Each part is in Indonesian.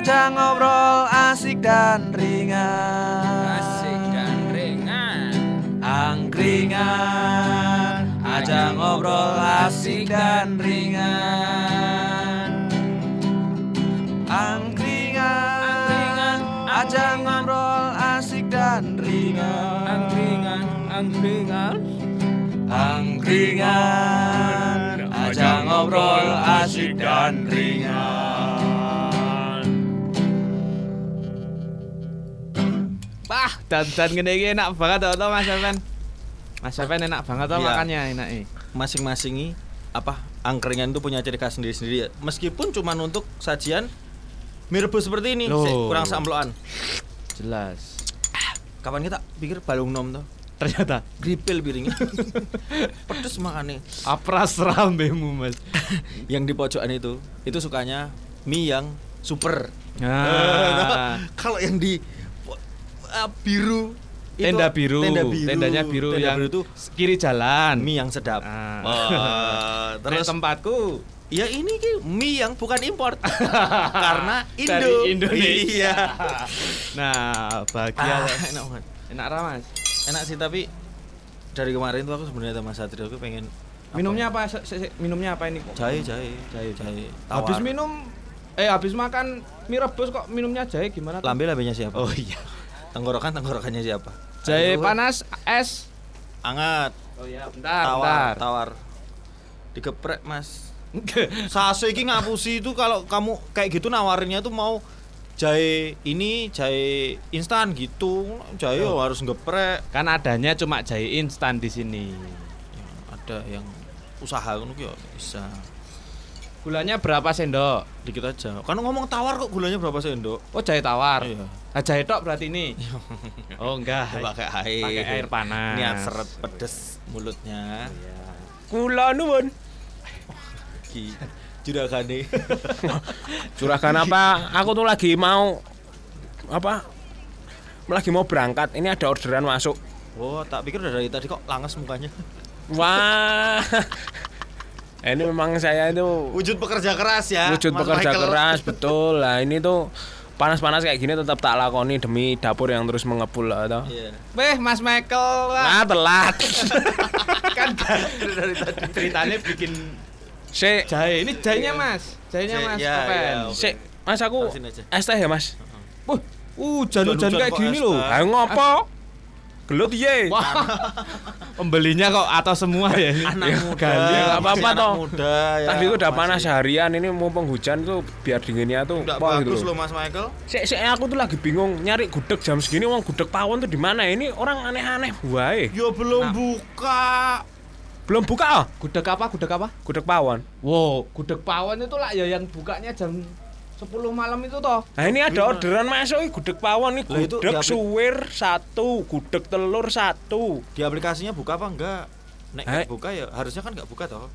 Ajang ngobrol asik dan ringan. Asik dan ringan. Angkringan Ajang ngobrol asik dan ringan. Angkringan Ajang ngobrol asik dan ringan. Angkringan Angkringan Angkringan Ajang ngobrol asik dan ringan Wah, dan-dan gini iki enak banget tau tau Mas Evan. Mas Evan enak banget tau Iya. makannya enak eh. masing-masing ini apa angkringan itu punya ciri khas sendiri-sendiri ya. Meskipun cuma untuk sajian mie rebus seperti ini, Loh. Sik, kurang samploan. Jelas. Kapan kita pikir balung nom tuh? Ternyata Gripil piringnya. Pedes makanya. apras rambemu Mas. Yang di pojokan itu, itu sukanya mie yang super. Nah. Kalau yang di uh, biru Tenda biru, tenda biru, tendanya biru tenda yang biru itu kiri jalan. mie yang sedap. Ah. Oh, Terus tempatku Ya ini ki mie yang bukan import karena Indo. dari Indonesia. Iya. nah, bahagia. Ah, enak banget. Enak ra, Mas. Enak sih tapi dari kemarin tuh aku sebenarnya sama Satrio aku pengen Minumnya apa? Se- se- se- minumnya apa ini? jahe jahe Jahe, jahe Habis tawar. minum eh habis makan mie rebus kok minumnya jahe gimana? lambe lambenya siapa? Oh iya. Tenggorokan tenggorokannya siapa? Jahe panas es. Anget. Oh iya, bentar, tawar bentar. tawar. Digeprek mas. Sase iki ngapusi itu kalau kamu kayak gitu nawarinnya tuh mau jahe ini jahe instan gitu jahe Oh. harus ngeprek kan adanya cuma jahe instan di sini. ada yang usaha ngono ki ya bisa Gulanya berapa sendok? dikit aja kan ngomong tawar kok gulanya berapa sendok Oh, jahe tawar. Iya. Ah, jahe tok berarti ini. oh, enggak. pakai air Pakai air panas. niat seret pedes mulutnya Kula nuwun ki juragane Juragan apa? Aku tuh lagi mau apa? Lagi mau berangkat. Ini ada orderan masuk. oh tak pikir udah dari tadi kok langes mukanya Wah. ini memang saya itu wujud pekerja keras ya wujud Mas pekerja Michael. keras betul. Lah ini tuh panas-panas kayak gini tetap tak lakoni demi dapur yang terus mengepul lah toh. iya Weh, Mas Michael. Wah. Nah, telat. kan dari tadi ceritanya bikin Sik, jahe. Ini jahenya, Mas. Jahenya, Jahe, Mas. ya, ya, oke. sik. Mas aku es teh ya, Mas. Wah, hujan-hujan Hujan-hujan kayak gini loh. Ayo ngopo? Gelut ye. Wah. Pembelinya kok atau semua ya ini? anak Ya, muda masih apa-apa anak toh. muda ya Tadi itu udah panas seharian ini mumpung hujan tuh biar dinginnya tuh Nggak wah bagus gitu loh Mas Michael Sik, sik, aku tuh lagi bingung nyari gudeg jam segini uang gudeg pawon tuh di mana ini orang aneh-aneh wae ya belum Nah. buka belum buka ah Gudeg apa? Gudeg apa? gudeg pawon Wow, gudeg pawon itu lah ya yang bukanya jam 10 malam itu toh. nah ini ada orderan masuk gudeg pawon nih itu gudeg suwir satu gudeg telur satu. Di aplikasinya buka apa enggak? Nek Eh. buka ya harusnya kan nggak buka toh.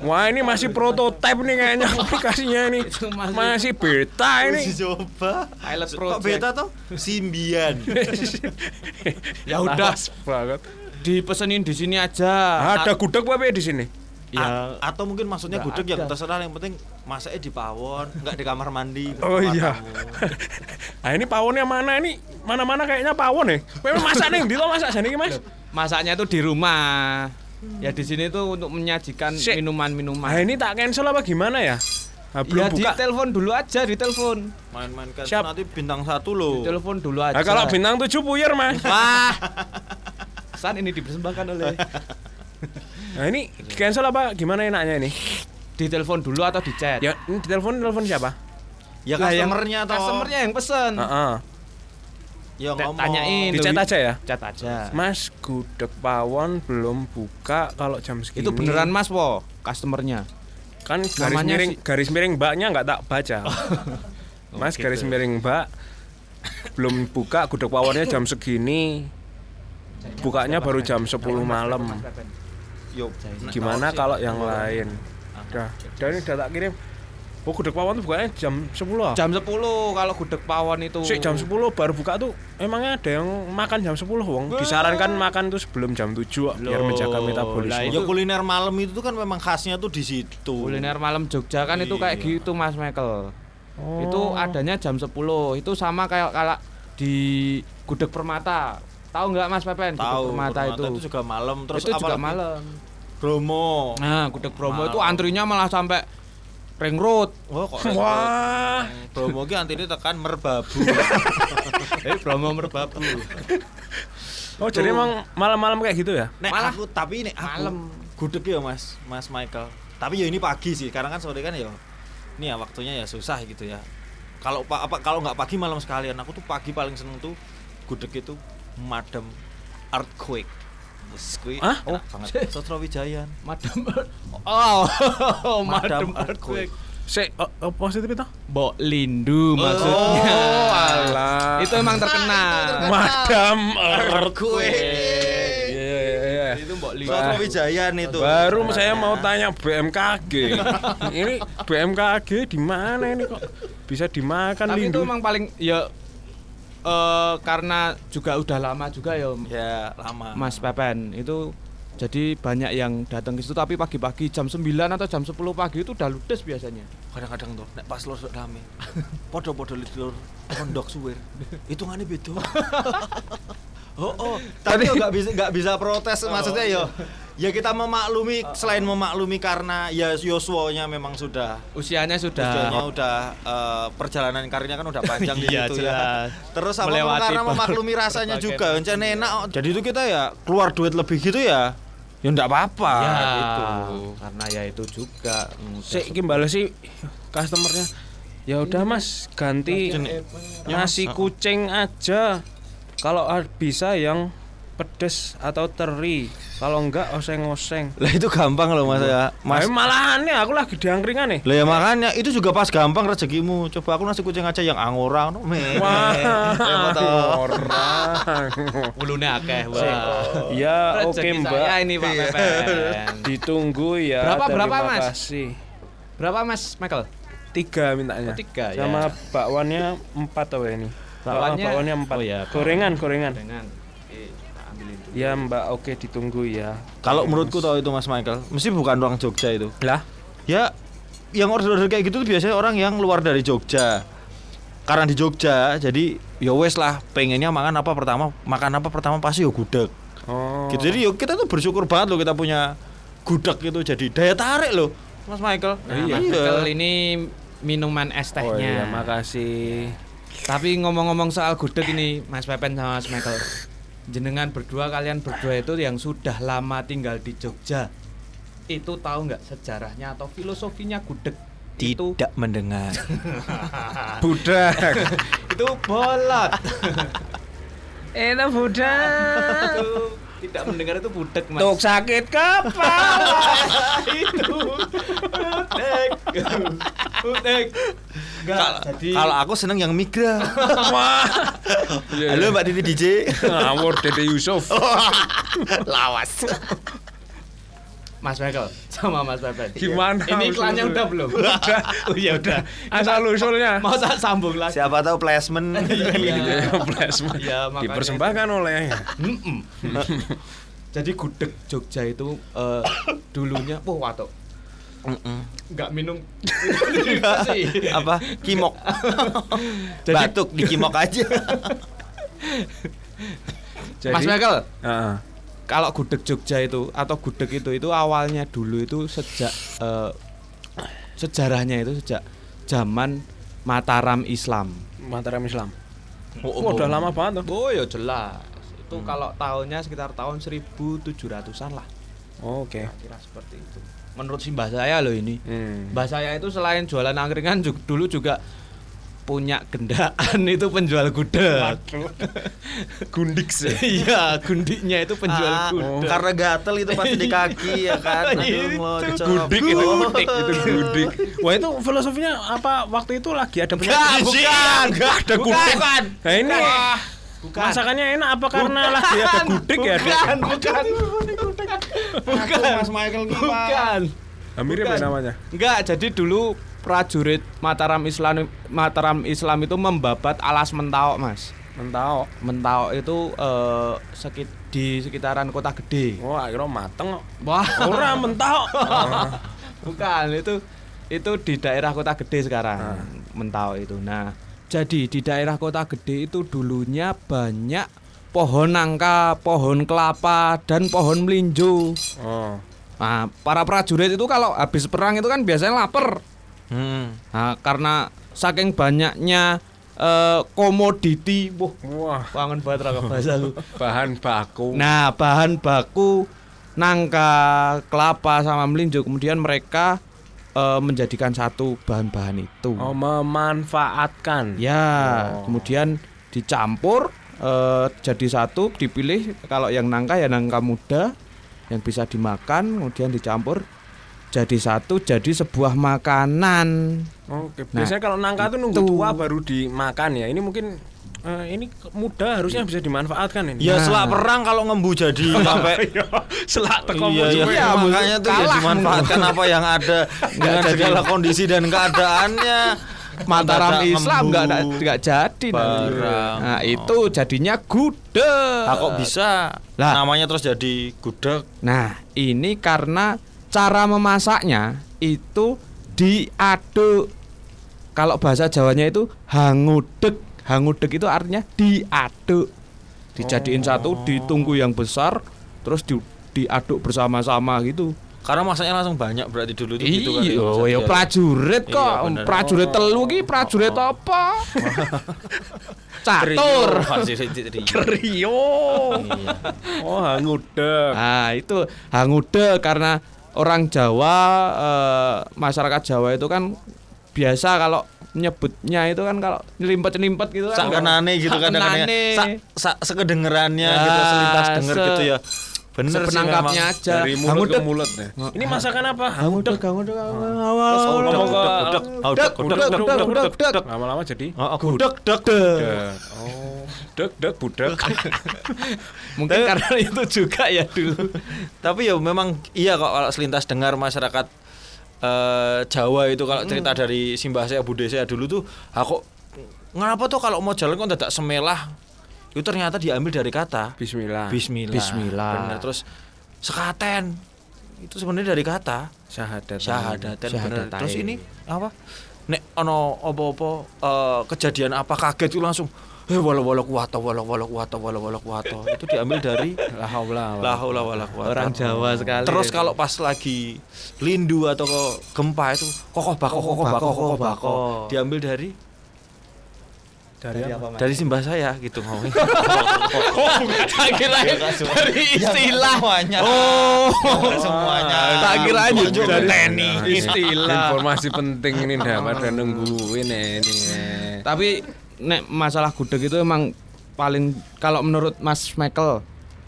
Wah ini masih prototipe nih kayaknya aplikasinya ini. Masih- masih beta ini. Uji coba Pilot kok project. beta toh? Simbian. Ya udah, banget. Dipesenin di sini aja. ada gudeg apa ya di sini Ya, A- atau mungkin maksudnya gudeg ada. terserah yang penting masaknya di pawon nggak di kamar mandi di Oh kamar iya. nah ini pawonnya mana ini? Mana-mana kayaknya pawon ya. Memang masak nih, di masak sini Mas. masaknya itu di rumah. Ya di sini tuh untuk menyajikan minuman-minuman. Nah ini tak cancel apa gimana ya? Nah, belum ya di buka. telepon dulu aja, di telepon. main-main kan Siap. nanti bintang satu loh Di telepon dulu aja. Nah, kalau bintang tujuh puyer mas. Wah. San ini dipersembahkan oleh Nah ini cancel apa gimana enaknya ini? di telepon dulu atau di chat. Ya ini telepon telepon siapa? ya yang customernya toh Customernya yang pesen. Heeh. ya Te- ngomong tanyain. Di chat aja ya. Chat aja. Mas gudeg pawon belum buka kalau jam segini. Itu beneran Mas po, customernya. Kan garis Namanya miring si- garis miring mbaknya nggak tak baca. Mas gitu. garis miring mbak belum buka gudeg pawonnya jam segini. Bukanya baru jam 10 malam. Yuk, Gimana kalau yang lain? Udah, udah ini udah tak kirim. Oh, gudeg pawon tuh bukanya jam 10 ah? Jam 10 kalau gudeg pawon itu. Sik jam 10 baru buka tuh emangnya ada yang makan jam 10 wong disarankan makan tuh sebelum jam 7 ah, biar Loh, menjaga lah metabolisme. Ya kuliner malam itu tuh kan memang khasnya tuh di situ. Kuliner malam Jogja kan itu kayak Iya. gitu Mas Michael. Oh. Itu adanya jam 10. Itu sama kayak kalau di Gudeg Permata. Tahu nggak Mas Pepen? Gudeg Tahu. Permata, itu. juga malam terus itu juga malam. Bromo. Nah, Gudeg Bromo itu antrinya malah sampai ring road. Wah, kok Wah. Bromo ki antine tekan merbabu. Eh, Bromo merbabu. Oh, jadi emang malam-malam kayak gitu ya? Nek Malah aku tapi nek aku malam. gudeg ya Mas, Mas Michael. Tapi ya ini pagi sih, karena kan sore kan ya ini ya waktunya ya susah gitu ya. Kalau pa- apa kalau nggak pagi malam sekalian, aku tuh pagi paling seneng tuh gudeg itu madam earthquake. Yes, kui Hah? enak banget. Sotro Wijayan. Madam Oh, Madam Earthquake. Si, oh, oh, positif itu? Mbok Lindu maksudnya. Oh, alah. Itu emang terkenal. Madam Earthquake. Iya, iya, iya. Itu Mbok Lindu. Sotro Wijayan itu. Baru saya mau tanya BMKG. ini BMKG di mana ini kok bisa dimakan Tapi itu lindu? emang paling ya eh karena juga udah lama juga ya ya lama. Mas Pepen itu jadi banyak yang datang ke situ tapi pagi-pagi jam 9 atau jam 10 pagi itu udah ludes biasanya. kadang-kadang tuh nek pas lur rame podo-podo lur pondok suwir hitungane beda oh, oh. tapi nggak bisa nggak bisa protes maksudnya yo ya kita memaklumi selain memaklumi karena ya Yoswonya memang sudah Usianya sudah usianya udah eh, perjalanan karirnya kan udah panjang Iya, jelas. ya. terus apa karena memaklumi rasanya juga encen enak oh. jadi itu kita ya keluar duit lebih gitu ya? Ya enggak apa-apa. Ya, gitu. Karena ya itu juga. Udah Si iki bales sih customernya. Ya udah Mas, ganti nasi kucing aja. Kalau bisa yang pedes atau teri. Kalau enggak oseng-oseng. lah itu gampang loh mas ya Mas mas malahan nih aku lagi di angkringan nih. Lah ya makanya itu juga pas gampang rezekimu. Coba aku nasi kucing aja yang angora no. Repot toh. orang. Ulune akeh, wah. Ya oke Rezeki Mbak. saya ini Pak Pepen. Ditunggu ya. Berapa, berapa, Mas? kasih. Berapa Mas Michael? Tiga mintanya. Oh, tiga, ya. Sama bakwannya empat apa ini? Bakwannya- Oh, bakwannya empat. oh, ya. Gorengan, gorengan. Dengan eh, tak ambilin dulu. Ya Mbak, oke ditunggu ya. Kalau menurutku tau itu Mas Michael, mesti bukan orang Jogja itu. Lah, Ya yang order-order kayak gitu biasanya orang yang luar dari Jogja. Karena di Jogja, jadi ya wes lah pengennya makan apa pertama, makan apa pertama pasti yo gudeg. oh. Gitu. Jadi yo kita tuh bersyukur banget loh kita punya gudeg gitu jadi daya tarik loh. Mas Michael. Nah, Mas Michael ini minuman es Oh iya, tehnya. makasih. Tapi ngomong-ngomong soal gudeg ini, Mas Pepen sama Mas Michael. Jenengan berdua kalian berdua itu yang sudah lama tinggal di Jogja. Itu tahu nggak sejarahnya atau filosofinya gudeg? Itu Tidak mendengar. Budak. itu bolot. Itu budak. tidak mendengar itu budek, Mas. Tuk sakit kepala. itu budek. budek. Enggak, Kal- jadi Kalau aku seneng yang migra. Wah. Halo Mbak Titi DJ. Ngawur Dede Yusuf. Lawas. Mas Michael sama Mas Pepen. Gimana Ini iklannya udah belum? Udah. oh ya udah. Asal usulnya. Mau tak sambung lagi? Siapa tahu placement. Iya. Plasma. Iya, makanya Dipersembahkan oleh. Jadi gudeg Jogja itu eh, dulunya, wah nggak minum. Apa? Kimok. Jadi- Batuk di kimok aja. Jadi, Mas Michael, Heeh. kalau gudeg Jogja itu atau gudeg itu itu awalnya dulu itu sejak eh, sejarahnya itu sejak zaman Mataram Islam. Mataram Islam. Oh, Wah, udah lama banget tuh. Oh ya jelas. Itu kalau tahunnya sekitar tahun 1700-an lah. Oh, Oke. Kira seperti itu. Menurut si mbah saya loh ini. Hmm. Mbah saya itu selain jualan angkringan ju- dulu juga punya gendaan itu penjual gudeg. Gundik sih. Iya, gundiknya itu penjual Ah, gudeg. Karena gatel itu pasti di kaki ya kan. Aduh, Itu. ngocok. Gudik itu Oh. gudik itu gudik. Wah itu filosofinya apa waktu itu lagi ada penyakit bukan. Ada Bukan. gudik. Bukan. Nah ini Bukan. Masakannya enak apa karena lagi ada gudik ya? Bukan, bukan. Bukan. Mas Michael ki, Pak. Bukan. Nah, mirip ya Bukan. namanya. Enggak, jadi dulu prajurit Mataram Islam Mataram Islam itu membabat alas Mentaok, Mas. Mentau. Mentaok itu eh, sekit di sekitaran kota gede. Wah, akhirnya mateng kok. Wah, Ora mentau. bukan itu itu di daerah kota gede sekarang. mentau itu. Nah, jadi di daerah kota gede itu dulunya banyak pohon nangka, pohon kelapa dan pohon melinjo. Oh. Nah, para prajurit itu kalau habis perang itu kan biasanya lapar. Hmm. Nah, karena saking banyaknya eh, komoditi, wah, Wah, kangen banget raka bahasa lu. bahan baku. Nah, bahan baku nangka, kelapa sama melinjo kemudian mereka eh, menjadikan satu bahan-bahan itu. Oh, memanfaatkan. Ya, Oh. kemudian dicampur eh, jadi satu, dipilih kalau yang nangka ya nangka muda yang bisa dimakan, kemudian dicampur jadi satu, jadi sebuah makanan. Oke, biasanya kalau nangka tuh nunggu itu. tua baru dimakan ya. Ini mungkin eh, ini muda harusnya bisa dimanfaatkan ini. Ya Nah. selak perang kalau ngembu jadi sampai Iya, selak teko Iya, iya. Iya, makanya tuh ya dimanfaatkan apa yang ada dengan segala kondisi dan keadaannya. Mataram Islam nggak ada- nggak jadi. Barang. Nah, itu jadinya gudeg. Lah kok bisa? Lah. Namanya terus jadi gudeg. Nah, ini karena cara memasaknya itu diaduk. Kalau bahasa Jawanya itu hangudeg. Hangudeg itu artinya diaduk. Dijadiin satu, ditunggu yang besar, terus di, diaduk bersama-sama gitu. Karena masaknya langsung banyak berarti dulu tuh gitu kan. Iya, ya, ya prajurit Iya, kok. bener. prajurit telu ki prajurit apa? Catur. Rio. Iya. Oh, ngudek. Nah, itu hangude karena orang Jawa eh, masyarakat Jawa itu kan biasa kalau nyebutnya itu kan kalau nyelimpet-nyelimpet gitu kan. Sak kenane gitu kan kadang-kadang. Sak sak sekedengerannya Ya, gitu selintas denger se- gitu ya. Bener memang. aja. Dari mulut ke mulut ya. Ini masakan apa? Hangude, Ngudek. hangude, Terus awal. udek, ngomong ke- udek, udek, Udek, udek, udek, udek, udek. udek, udek, udek. Lama-lama jadi Oh, oh, gudeg, deg. Dek. Oh, dek dek budak. Mungkin karena itu juga ya dulu. Tapi ya memang iya kok kalau selintas dengar masyarakat eh, Jawa itu kalau cerita dari simbah saya bude saya dulu tuh aku ngapa tuh kalau mau jalan kok tidak semelah itu ternyata diambil dari kata Bismillah. Bismillah. Bismillah. Bener. Terus sekaten itu sebenarnya dari kata Syahadat. bener. Syahadatain. Terus ini apa? Nek ono apa-apa eh, kejadian apa kaget itu langsung eh wala wala kuwata wala wala kuwata wala wala kuwata itu diambil dari La haula. la haula wala quwata. Orang Jawa sekali. Terus kalau pas lagi lindu atau gempa itu kokoh bako kokoh bako kokoh bako diambil dari dari apa? dari simbah saya gitu ngomongin. tak kira dari istilah. semuanya. Oh. semuanya. Tak kira aja dari teni. istilah. Informasi penting ini dapat dan nungguin ini. Tapi nek masalah gudeg itu emang paling kalau menurut Mas Michael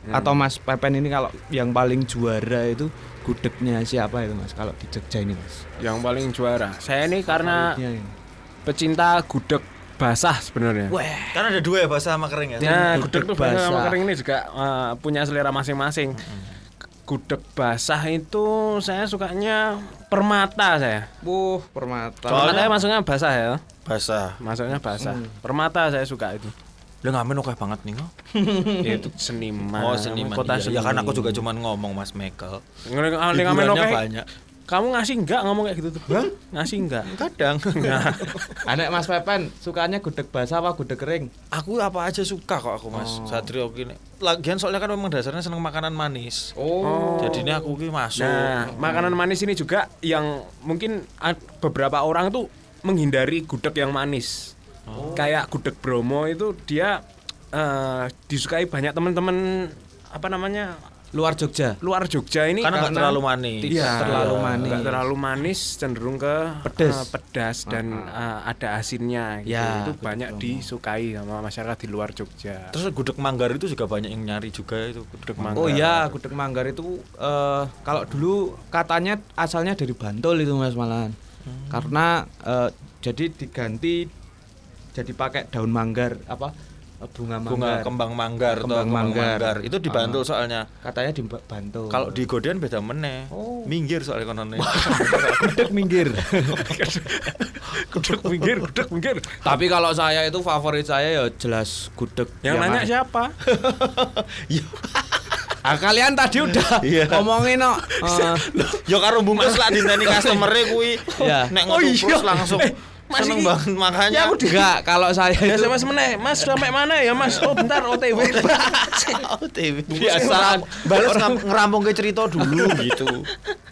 atau Mas Pepen ini kalau yang paling juara itu gudegnya siapa itu Mas kalau di Jogja ini Mas? Yang paling juara. Saya ini karena ini. pecinta gudeg basah sebenarnya. Kan ada dua ya bahasa sama kering ya. Nah, gudeg gudeg tuh basah sama basah. kering ini juga eh, punya selera masing-masing. Gudeg basah itu saya sukanya permata saya. Wuh, permata. Permata maksudnya basah ya. Bahasa. Maksudnya basah. Permata saya suka itu. Lu ngamen oke banget nih. kok. Ya, itu seniman. Oh, seniman. Kota Iya, ya kan aku juga cuman ngomong Mas Michael. Ngene ngene ngamen oke. banyak. Kamu ngasih enggak ngomong kayak gitu tuh? Ngasih enggak? Kadang. Nah, Anek Mas Pepen sukanya gudeg basah apa gudeg kering? aku apa aja suka kok aku Mas Oh. Satrio gini. Lagian soalnya kan memang dasarnya seneng makanan manis. Oh. Jadinya aku ki masuk. Nah, makanan manis ini juga yang mungkin beberapa orang tuh menghindari gudeg yang manis. Kayak gudeg Bromo itu dia eh, disukai banyak teman-teman apa namanya luar Jogja. luar Jogja ini karena nggak terlalu manis. Tidak Iya, terlalu manis. nggak terlalu manis, cenderung ke Pedes. eh, pedas dan eh, ada asinnya. Gitu. Ya, itu banyak disukai sama masyarakat di luar Jogja. Terus gudeg manggar itu juga banyak yang nyari juga itu gudeg Manggar. Oh iya, gudeg manggar itu eh, kalau dulu katanya asalnya dari Bantul itu Mas malahan. Karena eh, jadi diganti jadi pakai daun manggar apa bunga bunga manggar. kembang manggar atau Kembang kembang manggar. manggar. Itu dibantu Ah. soalnya. Katanya di Ba- Bantul. Kalau di Godean beda meneh. Oh. Minggir soalnya kononnya. gudeg minggir. gudeg pinggir, gudeg pinggir. Tapi kalau saya itu favorit saya ya jelas gudeg. Yang nanya siapa? Ah, kalian tadi udah Iya. ngomongin no. eh, Yo karo bungkus lah dinteni customer-e kuwi. Iya. Nek Oh ngono iya. langsung. Eh, Mas Seneng banget makanya. Ya aku di Enggak, kalau saya Ya itu SMS meneh, Mas sampai mana ya Mas? Oh bentar OTW. OTW. Biasa. Balas ngerampung ke cerita dulu gitu.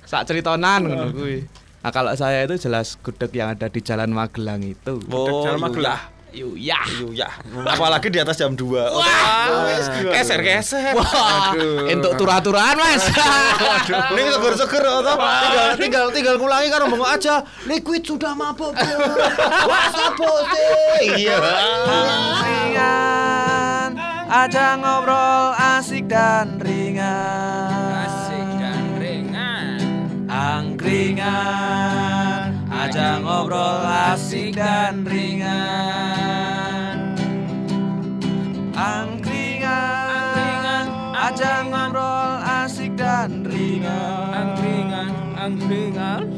sak ceritonan ngono kuwi. Nah, kalau saya itu jelas gudeg yang ada di Jalan Magelang itu. Oh, Jalan iya. Magelang. Iya. Iya, apalagi di atas jam 2. Keser-keser. Wah, entuk tur-aturan, Mas. Ini seger-seger atau tinggal tinggal tinggal ngulangi kan ngomong aja. Liquid sudah mabuk bro WhatsApp posting iya. Ringan. Aja ngobrol asik dan ringan. Asik dan ringan. Angkringan. Aja ngobrol asik dan ringan Angkringan,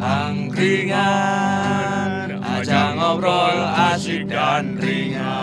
angkringan. Aja ngobrol asik dan ringan